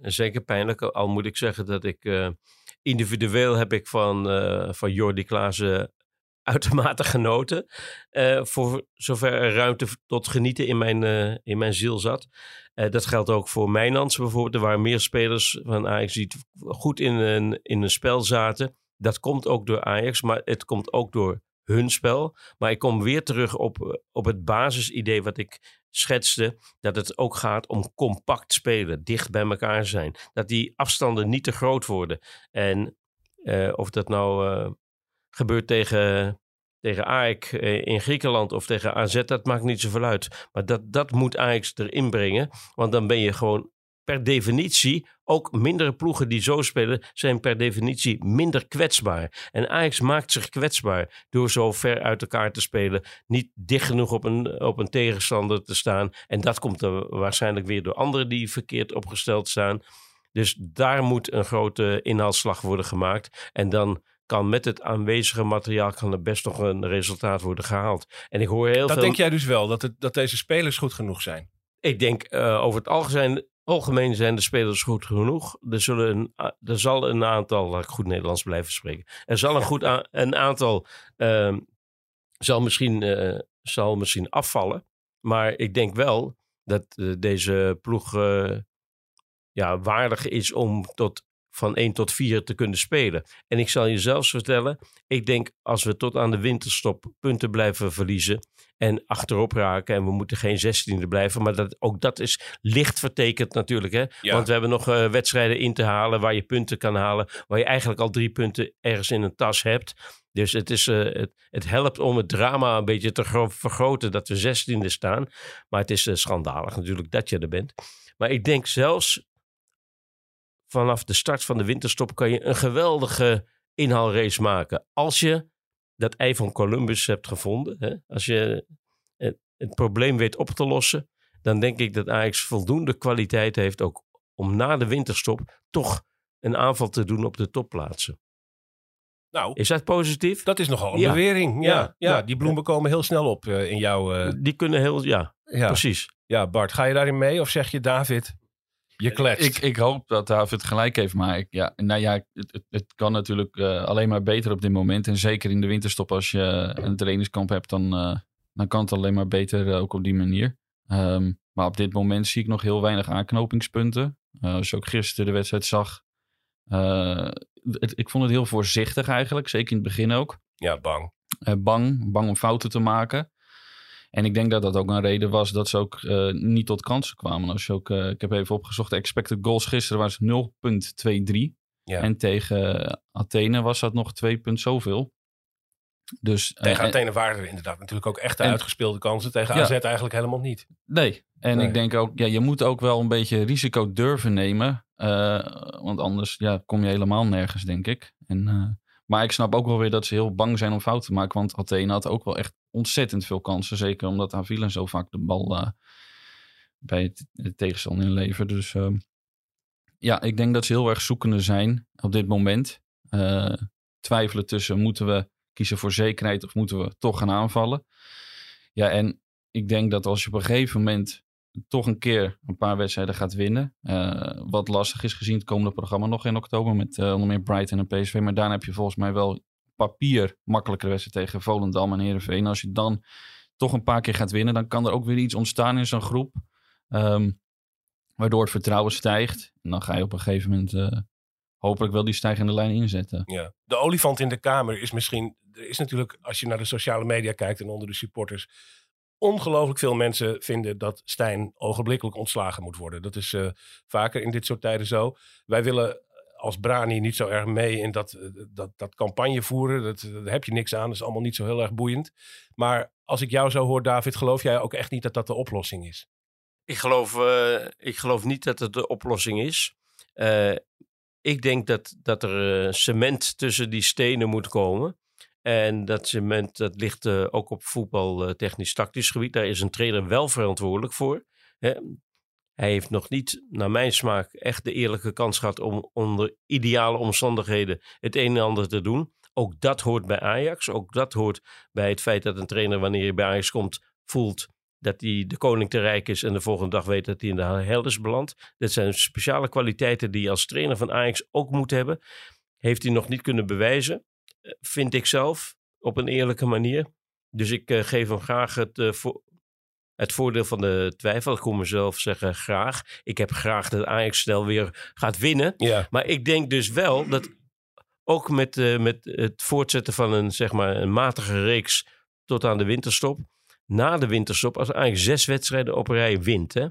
zeker pijnlijk. Al moet ik zeggen dat ik individueel heb ik van, van Jordi Klaassen [laughs] uitermate genoten. Eh, voor zover er ruimte tot genieten in mijn, eh, in mijn ziel zat. Eh, dat geldt ook voor Mijnans bijvoorbeeld. Er waren meer spelers van Ajax die goed in een, in een spel zaten. Dat komt ook door Ajax, maar het komt ook door hun spel. Maar ik kom weer terug op, op het basisidee wat ik schetste. Dat het ook gaat om compact spelen, dicht bij elkaar zijn. Dat die afstanden niet te groot worden. En of dat nou gebeurt tegen, tegen AEK eh, in Griekenland of tegen AZ, dat maakt niet zoveel uit. Maar dat, dat moet Ajax erin brengen. Want dan ben je gewoon per definitie, ook mindere ploegen die zo spelen, zijn per definitie minder kwetsbaar. En Ajax maakt zich kwetsbaar door zo ver uit elkaar te spelen, niet dicht genoeg op een, op een tegenstander te staan. En dat komt er waarschijnlijk weer door anderen die verkeerd opgesteld staan. Dus daar moet een grote inhaalslag worden gemaakt. En dan kan met het aanwezige materiaal kan er best nog een resultaat worden gehaald. En ik hoor heel Dat veel... denk jij dus wel, dat, het, dat deze spelers goed genoeg zijn? Ik denk eh, over het algemeen, algemeen zijn de spelers goed genoeg. Er, zullen een, er zal een aantal, laat ik goed Nederlands blijven spreken. Er zal een, [laughs] goed een aantal ehm, zal, misschien, eh, zal misschien afvallen. Maar ik denk wel dat eh, deze ploeg ja, waardig is om tot, van 1 tot 4 te kunnen spelen. En ik zal je zelfs vertellen, ik denk als we tot aan de winterstop punten blijven verliezen en achterop raken en we moeten geen 16e blijven, maar dat, ook dat is licht vertekend natuurlijk. Hè? Ja. Want we hebben nog eh, wedstrijden in te halen waar je punten kan halen, waar je eigenlijk al drie punten ergens in een tas hebt. Dus het, is, eh, het, het helpt om het drama een beetje te gro- vergroten dat we 16e staan. Maar het is eh, schandalig natuurlijk dat je er bent. Maar ik denk zelfs vanaf de start van de winterstop kan je een geweldige inhaalrace maken. Als je dat ei van Columbus hebt gevonden. Hè? Als je het, het probleem weet op te lossen. Dan denk ik dat Ajax voldoende kwaliteit heeft ook om na de winterstop toch een aanval te doen op de topplaatsen. Nou, Is dat positief? dat is nogal een Ja. bewering. Ja, ja, Ja. die bloemen komen heel snel op eh, in jouw... eh, Die kunnen heel, ja, ja. precies. ja, Bart, ga je daarin mee? Of zeg je, David, je kletst? Ik, ik hoop dat David gelijk heeft. Maar ik, ja, nou ja, het, het, kan natuurlijk eh, alleen maar beter op dit moment. En zeker in de winterstop als je een trainingskamp hebt, dan, eh, dan kan het alleen maar beter eh, ook op die manier. Ehm, maar op dit moment zie ik nog heel weinig aanknopingspunten. Eh, als je ook gisteren de wedstrijd zag. eh, het, ik vond het heel voorzichtig eigenlijk, zeker in het begin ook. Ja, bang. eh, bang, bang om fouten te maken. En ik denk dat dat ook een reden was dat ze ook eh, niet tot kansen kwamen. Als je ook, eh, ik heb even opgezocht, de expected goals gisteren was 0,23. Ja. En tegen Athene was dat nog 2 punt zoveel. Dus, eh, Tegen en- Athene waren er inderdaad natuurlijk ook echt En- uitgespeelde kansen. Tegen Ja. AZ eigenlijk helemaal niet. Nee, en Nee. ik denk ook, ja, je moet ook wel een beetje risico durven nemen. want anders ja, kom je helemaal nergens, denk ik. En, maar ik snap ook wel weer dat ze heel bang zijn om fouten te maken. Want Athene had ook wel echt ontzettend veel kansen. Zeker omdat Avila zo vaak de bal eh, bij het, het tegenstander inlevert. Dus ehm, ja, ik denk dat ze heel erg zoekende zijn op dit moment. Eh, twijfelen tussen moeten we kiezen voor zekerheid of moeten we toch gaan aanvallen. Ja, en ik denk dat als je op een gegeven moment toch een keer een paar wedstrijden gaat winnen. eh, wat lastig is gezien het komende programma nog in oktober met onder meer Brighton en PSV. Maar daarna heb je volgens mij wel papier makkelijkere wedstrijd tegen Volendam en Heerenveen. Als je dan toch een paar keer gaat winnen, dan kan er ook weer iets ontstaan in zo'n groep. ehm, waardoor het vertrouwen stijgt. En dan ga je op een gegeven moment eh, hopelijk wel die stijgende lijn inzetten. Ja. De olifant in de kamer is misschien... Er is natuurlijk, als je naar de sociale media kijkt en onder de supporters... ongelooflijk veel mensen vinden dat Stijn ogenblikkelijk ontslagen moet worden. Dat is eh, vaker in dit soort tijden zo. Wij willen als Brani niet zo erg mee in dat, eh, dat, dat campagne voeren. Dat, daar heb je niks aan. Dat is allemaal niet zo heel erg boeiend. Maar als ik jou zo hoor, David, geloof jij ook echt niet dat dat de oplossing is? Ik geloof, eh, ik geloof niet dat het de oplossing is. Eh, ik denk dat, dat er eh, cement tussen die stenen moet komen. En dat cement dat ligt eh, ook op voetbal eh, technisch-tactisch gebied. Daar is een trainer wel verantwoordelijk voor. Hè. Hij heeft nog niet, naar mijn smaak, echt de eerlijke kans gehad om onder ideale omstandigheden het een en ander te doen. Ook dat hoort bij Ajax. Ook dat hoort bij het feit dat een trainer, wanneer hij bij Ajax komt, voelt dat hij de koning te rijk is en de volgende dag weet dat hij in de hel is beland. Dat zijn speciale kwaliteiten die je als trainer van Ajax ook moet hebben. Heeft hij nog niet kunnen bewijzen, eh, vind ik zelf, op een eerlijke manier. Dus ik eh, geef hem graag het, voor, het voordeel van de twijfel. Ik kon mezelf zeggen graag. Ik heb graag dat Ajax snel weer gaat winnen. Ja. Maar ik denk dus wel dat ook met, eh, met het voortzetten van een, zeg maar, een matige reeks tot aan de winterstop. Na de winterstop, als Ajax zes wedstrijden op rij wint, hè,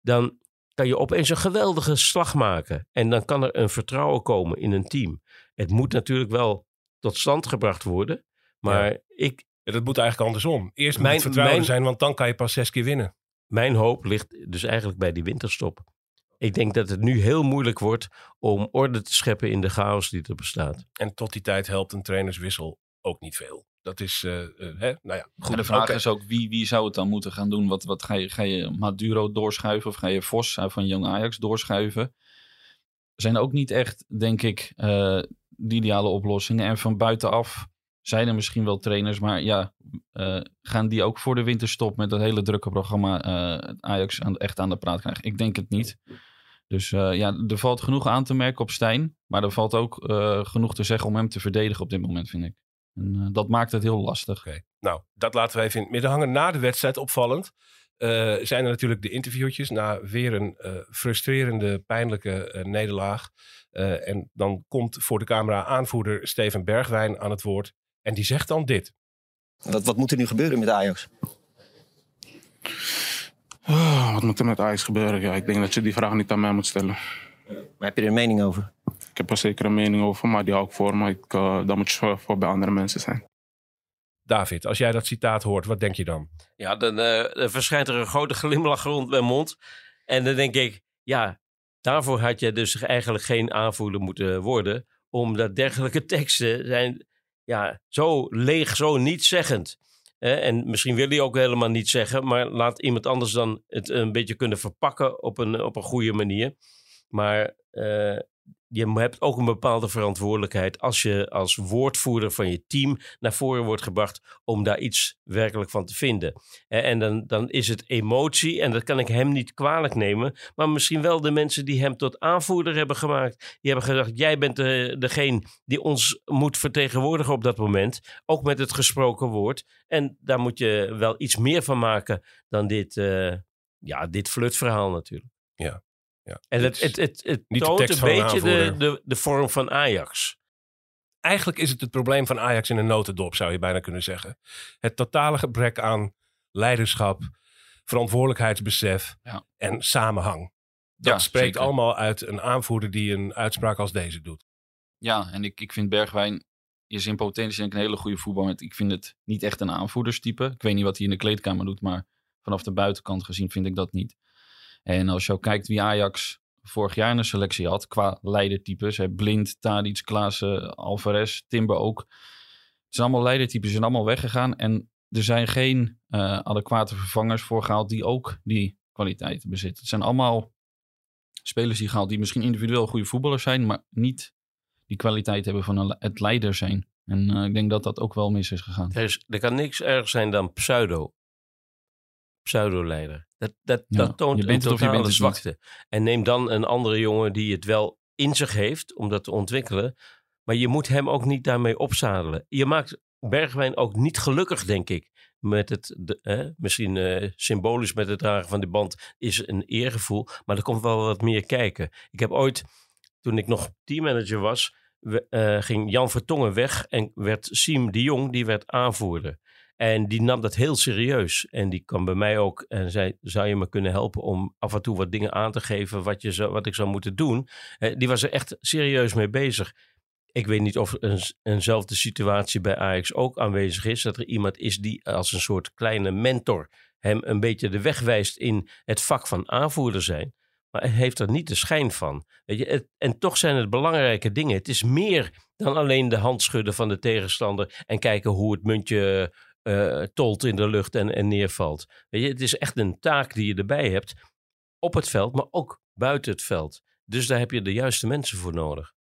dan kan je opeens een geweldige slag maken. En dan kan er een vertrouwen komen in een team. Het moet natuurlijk wel tot stand gebracht worden. Maar ik, Ja, Dat moet eigenlijk andersom. Eerst Mijn- vertrouwen mijn- zijn, want dan kan je pas zes keer winnen. mijn hoop ligt dus eigenlijk bij die winterstop. Ik denk dat het nu heel moeilijk wordt om orde te scheppen in de chaos die er bestaat. En tot die tijd helpt een trainerswissel ook niet veel. Dat is, eh, eh, hè? nou ja, goed. En de vraag is ook, wie, wie zou het dan moeten gaan doen? Wat, wat ga, je, ga je Maduro doorschuiven of ga je Vos eh, van Jong Ajax doorschuiven? Zijn ook niet echt, denk ik, eh, de ideale oplossingen. En van buitenaf zijn er misschien wel trainers, maar ja, eh, gaan die ook voor de winterstop met dat hele drukke programma eh, Ajax echt aan de praat krijgen? Ik denk het niet. Dus eh, ja, er valt genoeg aan te merken op Stijn, maar er valt ook genoeg te zeggen om hem te verdedigen op dit moment, vind ik. En dat maakt het heel lastig. Nou, dat laten we even in het midden hangen. Na de wedstrijd, opvallend, zijn er natuurlijk de interviewtjes na weer een frustrerende, pijnlijke nederlaag. En dan komt voor de camera aanvoerder Steven Bergwijn aan het woord. En die zegt dan dit. Wat, wat moet er nu gebeuren met Ajax? Ah, wat moet er met Ajax gebeuren? Ja, ik denk dat je die vraag niet aan mij moet stellen. Maar heb je er een mening over? Ik heb er zeker een mening over, maar die hou ik voor. Ik, eh, dan moet je voor, bij andere mensen zijn. David, als jij dat citaat hoort, wat denk je dan? Ja, dan eh, er verschijnt er een grote glimlach rond mijn mond. En dan denk ik, ja, daarvoor had je dus eigenlijk geen aanvoerder moeten worden. Omdat dergelijke teksten zijn ja, zo leeg, zo nietszeggend. Eh, en misschien wil hij ook helemaal niet zeggen, maar laat iemand anders dan het een beetje kunnen verpakken op een, op een goede manier. Maar eh, je hebt ook een bepaalde verantwoordelijkheid als je als woordvoerder van je team naar voren wordt gebracht om daar iets werkelijk van te vinden. Eh, En dan, dan is het emotie en dat kan ik hem niet kwalijk nemen, maar misschien wel de mensen die hem tot aanvoerder hebben gemaakt. Die hebben gedacht, jij bent de, degene die ons moet vertegenwoordigen op dat moment, ook met het gesproken woord. En daar moet je wel iets meer van maken dan dit, eh ja, dit flutverhaal natuurlijk. Ja. Ja. En het, is het, het, het toont een beetje de, de, de vorm van Ajax. eigenlijk is het het probleem van Ajax in een notendop, zou je bijna kunnen zeggen. Het totale gebrek aan leiderschap, verantwoordelijkheidsbesef Ja. en samenhang. Dat Ja, spreekt zeker. allemaal uit een aanvoerder die een uitspraak als deze doet. Ja, en ik, ik vind Bergwijn is in potentie denk ik een hele goede voetballer. Ik vind het niet echt een aanvoerderstype. Ik weet niet wat hij in de kleedkamer doet, maar vanaf de buitenkant gezien vind ik dat niet. En als je ook kijkt wie Ajax vorig jaar in selectie had, qua leidertypes. Hè, Blind, Tadic, Klaassen, Alvarez, Timber ook. Het zijn allemaal leidertypes, zijn allemaal weggegaan. En er zijn geen eh, adequate vervangers voor gehaald die ook die kwaliteiten bezitten. Het zijn allemaal spelers die gehaald die misschien individueel goede voetballers zijn, maar niet die kwaliteit hebben van een, het leider zijn. En eh, ik denk dat dat ook wel mis is gegaan. Er, is, er kan niks erger zijn dan pseudo. Pseudo-leider. Dat, dat, Ja, dat toont je bent een totale niet. zwakte. En neem dan een andere jongen die het wel in zich heeft om dat te ontwikkelen. Maar je moet hem ook niet daarmee opzadelen. Je maakt Bergwijn ook niet gelukkig, denk ik. Met het, de, misschien eh, symbolisch met het dragen van die band is een eergevoel. Maar er komt wel wat meer kijken. Ik heb ooit, toen ik nog teammanager was, we- eh, ging Jan Vertongen weg en werd Siem de Jong, die werd aanvoerder. En die nam dat heel serieus. En die kwam bij mij ook en zei: Zou je me kunnen helpen om af en toe wat dingen aan te geven wat, je zou, wat ik zou moeten doen? Die was er echt serieus mee bezig. Ik weet niet of een, eenzelfde situatie bij Ajax ook aanwezig is. Dat er iemand is die als een soort kleine mentor hem een beetje de weg wijst in het vak van aanvoerder zijn. Maar hij heeft er niet de schijn van. Weet je, en toch zijn het belangrijke dingen. Het is meer dan alleen de hand schudden van de tegenstander en kijken hoe het muntje eh, tolt in de lucht en, en neervalt. Weet je, het is echt een taak die je erbij hebt op het veld, maar ook buiten het veld. Dus daar heb je de juiste mensen voor nodig.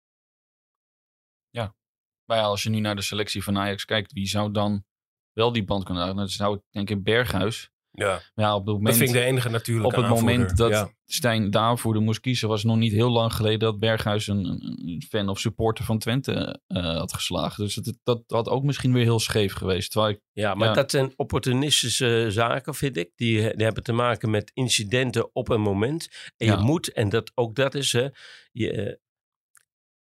Maar ja, als je nu naar de selectie van Ajax kijkt, wie zou dan wel die band kunnen dragen? Dat zou ik denk ik Berghuis. Ja, op het moment, dat vind ik de enige natuurlijke op het moment dat Ja. Stijn de aanvoerder moest kiezen, was nog niet heel lang geleden dat Berghuis een, een- fan of supporter van Twente eh, had geslagen. Dus het, dat had ook misschien weer heel scheef geweest. Terwijl ik, Ja, maar Ja. dat zijn opportunistische zaken, vind ik. Die, die hebben te maken met incidenten op een moment. En Ja. je moet, en dat, ook dat is, hè, je, eh,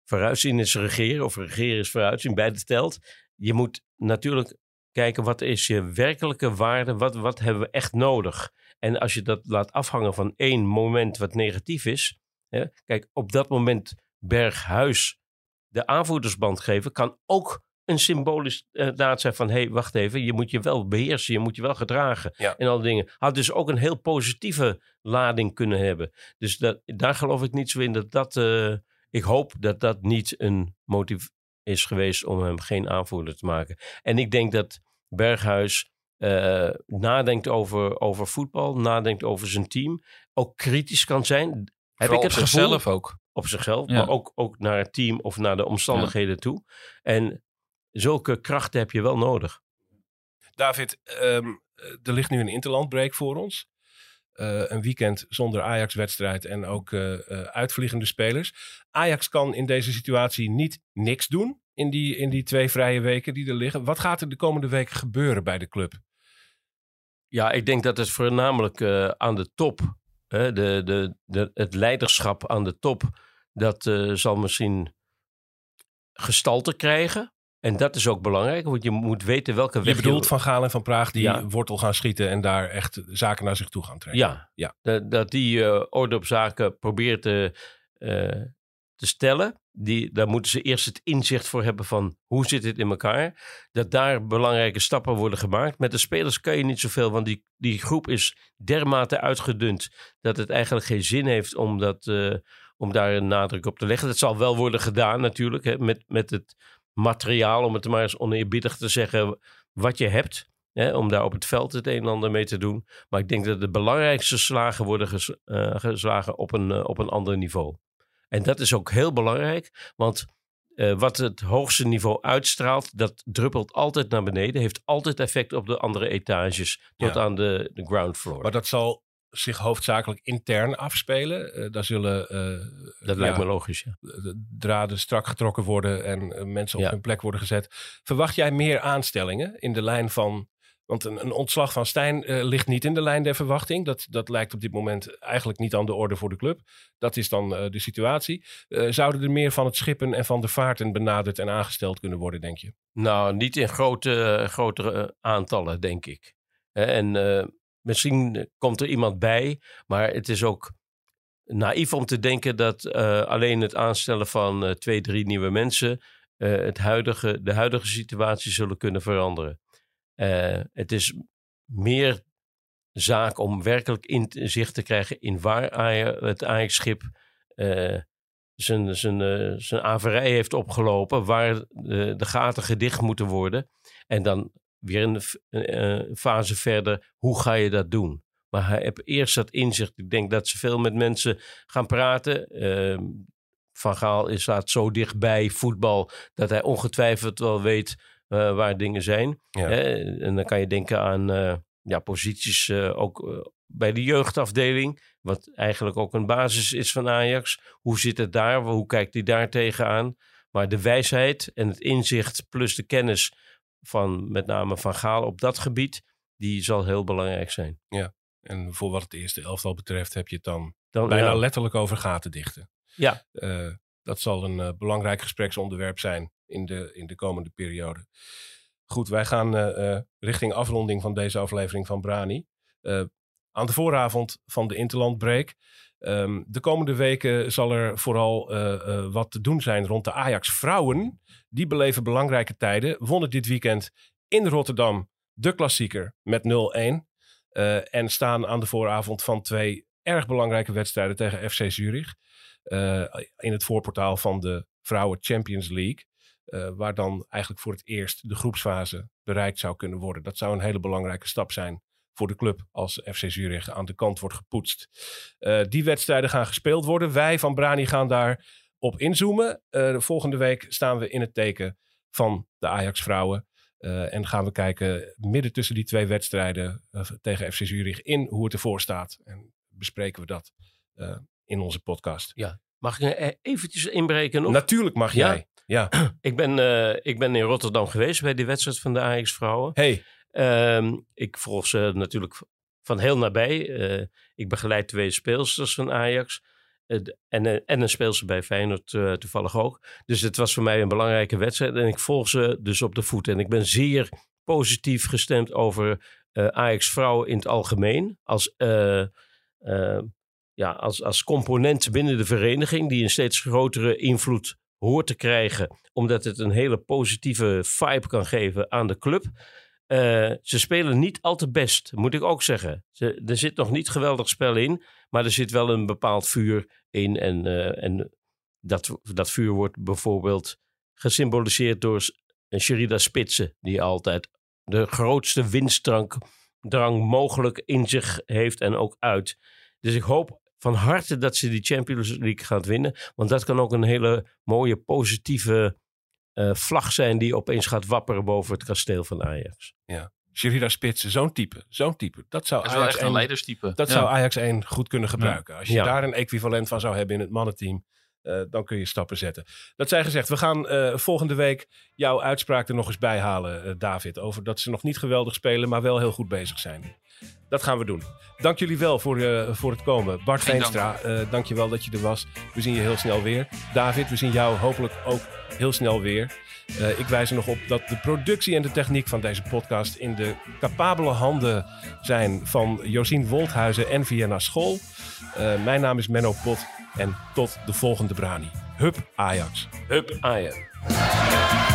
vooruitzien is regeren, of regeren is vooruitzien, beide telt. Je moet natuurlijk kijken, wat is je werkelijke waarde? Wat, wat hebben we echt nodig? En als je dat laat afhangen van één moment wat negatief is. Hè, kijk, op dat moment Berghuis de aanvoerdersband geven, kan ook een symbolisch eh, daad zijn van... hé, hey, wacht even, je moet je wel beheersen, je moet je wel gedragen Ja. en al die dingen. Had dus ook een heel positieve lading kunnen hebben. Dus dat, daar geloof ik niet zo in dat dat... eh, ik hoop dat dat niet een motief is geweest om hem geen aanvoerder te maken. En ik denk dat Berghuis eh, nadenkt over, over voetbal, nadenkt over zijn team. Ook kritisch kan zijn. Heb ik het op gevoel zichzelf ook. op zichzelf, Ja. maar ook, ook naar het team of naar de omstandigheden toe. En zulke krachten heb je wel nodig. David, ehm, er ligt nu een interlandbreak voor ons. Eh, een weekend zonder Ajax-wedstrijd en ook eh, eh, uitvliegende spelers. Ajax kan in deze situatie niet niks doen in die, in die twee vrije weken die er liggen. Wat gaat er de komende weken gebeuren bij de club? Ja, ik denk dat het voornamelijk aan de top, hè, de, de, de, het leiderschap aan de top, dat zal misschien gestalte krijgen. En dat is ook belangrijk, want je moet weten welke weg Je bedoelt Van Gaal en Van Praag die Ja. wortel gaan schieten en daar echt zaken naar zich toe gaan trekken. Ja, Ja. Dat, dat die eh, orde op zaken probeert te, eh, te stellen. Die, daar moeten ze eerst het inzicht voor hebben van hoe zit het in elkaar. Dat daar belangrijke stappen worden gemaakt. Met de spelers kan je niet zoveel, want die, die groep is dermate uitgedund dat het eigenlijk geen zin heeft om, dat, eh, om daar een nadruk op te leggen. Dat zal wel worden gedaan natuurlijk, hè, met, met het materiaal, om het maar eens oneerbiedig te zeggen, wat je hebt. Hè, om daar op het veld het een en ander mee te doen. Maar ik denk dat de belangrijkste slagen worden ges- eh, geslagen op een, eh, op een ander niveau. En dat is ook heel belangrijk, want eh, wat het hoogste niveau uitstraalt, dat druppelt altijd naar beneden, heeft altijd effect op de andere etages tot Ja. aan de, de ground floor. Maar dat zal zich hoofdzakelijk intern afspelen. Eh, daar zullen eh, dat lijkt ja, me logisch, ja. draden strak getrokken worden en eh, mensen op Ja. hun plek worden gezet. Verwacht jij meer aanstellingen in de lijn van Want een, een ontslag van Stijn ligt niet in de lijn der verwachting. Dat, dat lijkt op dit moment eigenlijk niet aan de orde voor de club. Dat is dan eh, de situatie. Eh, zouden er meer van het schippen en van de vaarten benaderd en aangesteld kunnen worden, denk je? Nou, niet in grote, grotere aantallen, denk ik. Hè, En eh, misschien komt er iemand bij, maar het is ook naïef om te denken dat eh, alleen het aanstellen van eh, twee, drie nieuwe mensen eh, het huidige, de huidige situatie zullen kunnen veranderen. Eh, het is meer zaak om werkelijk inzicht te krijgen in waar het Ajax-schip eh, zijn, zijn, eh, zijn averij heeft opgelopen, waar de gaten gedicht moeten worden. En dan weer een f- eh, fase verder, hoe ga je dat doen? Maar hij heeft eerst dat inzicht. Ik denk dat ze veel met mensen gaan praten. Ehm, Van Gaal is staat zo dichtbij voetbal dat hij ongetwijfeld wel weet eh, waar dingen zijn. Ja. En dan kan je denken aan eh, ja, posities eh, ook eh, bij de jeugdafdeling. Wat eigenlijk ook een basis is van Ajax. Hoe zit het daar? Hoe kijkt hij daar tegenaan? Maar de wijsheid en het inzicht plus de kennis van met name Van Gaal op dat gebied, die zal heel belangrijk zijn. En voor wat het eerste elftal betreft heb je het dan Dan, bijna ja, letterlijk over gaten dichten. Ja. Eh, dat zal een eh, belangrijk gespreksonderwerp zijn in de, in de komende periode. Goed, wij gaan eh, richting afronding van deze aflevering van Brani. Aan de vooravond van de Interlandbreak. Ehm, de komende weken zal er vooral eh, eh, wat te doen zijn rond de Ajax vrouwen. Die beleven belangrijke tijden. Wonnen dit weekend in Rotterdam de klassieker met 0-1. Eh, en staan aan de vooravond van twee erg belangrijke wedstrijden tegen FC Zurich. In het voorportaal van de Vrouwen Champions League. waar dan eigenlijk voor het eerst de groepsfase bereikt zou kunnen worden. Dat zou een hele belangrijke stap zijn voor de club als FC Zurich aan de kant wordt gepoetst. Eh, die wedstrijden gaan gespeeld worden. Wij van Brani gaan daar op inzoomen. Eh, de volgende week staan we in het teken van de Ajax vrouwen. Eh, en gaan we kijken midden tussen die twee wedstrijden tegen FC Zurich in hoe het ervoor staat. En bespreken we dat in onze podcast. Mag ik er eventjes inbreken? Nog? Natuurlijk mag Ja. jij. Ja. Ik, ben, ik ben in Rotterdam geweest bij die wedstrijd van de Ajax vrouwen. Hey, Ehm, ik volg ze natuurlijk van heel nabij. Eh, ik begeleid twee speelsters van Ajax. Eh, en, eh, en een speelster bij Feyenoord toevallig ook. Dus het was voor mij een belangrijke wedstrijd. En ik volg ze dus op de voet. En ik ben zeer positief gestemd over Ajax vrouwen in het algemeen. Als, ja, als, als component binnen de vereniging. Die een steeds grotere invloed hoort te krijgen. Omdat het een hele positieve vibe kan geven aan de club. Eh, ze spelen niet al te best, moet ik ook zeggen. Ze, er zit nog niet geweldig spel in, maar er zit wel een bepaald vuur in. En, eh, en dat, dat vuur wordt bijvoorbeeld gesymboliseerd door S- Sherida Spitsen, die altijd de grootste winstdrang drang mogelijk in zich heeft en ook uit. Dus ik hoop van harte dat ze die Champions League gaat winnen, want dat kan ook een hele mooie positieve eh, vlag zijn die opeens gaat wapperen boven het kasteel van Ajax. Sherida Spitsen, zo'n type. Zo'n type. Dat zou Dat Ajax echt een 1 leiderstype. Dat Ja. zou Ajax 1 goed kunnen gebruiken. Als je Ja. daar een equivalent van zou hebben in het mannenteam, eh, dan kun je stappen zetten. Dat zij gezegd, we gaan eh, volgende week jouw uitspraak er nog eens bij halen, eh, David. Over dat ze nog niet geweldig spelen, maar wel heel goed bezig zijn. Dat gaan we doen. Dank jullie wel voor, voor het komen. Bart. Veenstra, dank je wel dat je er was. We zien je heel snel weer. David, we zien jou hopelijk ook heel snel weer. Ik wijs er nog op dat de productie en de techniek van deze podcast in de capabele handen zijn van Josien Wolthuizen en Vienna School. Mijn naam is Menno Pot en tot de volgende Brani. Hup Ajax. Hup Ajax.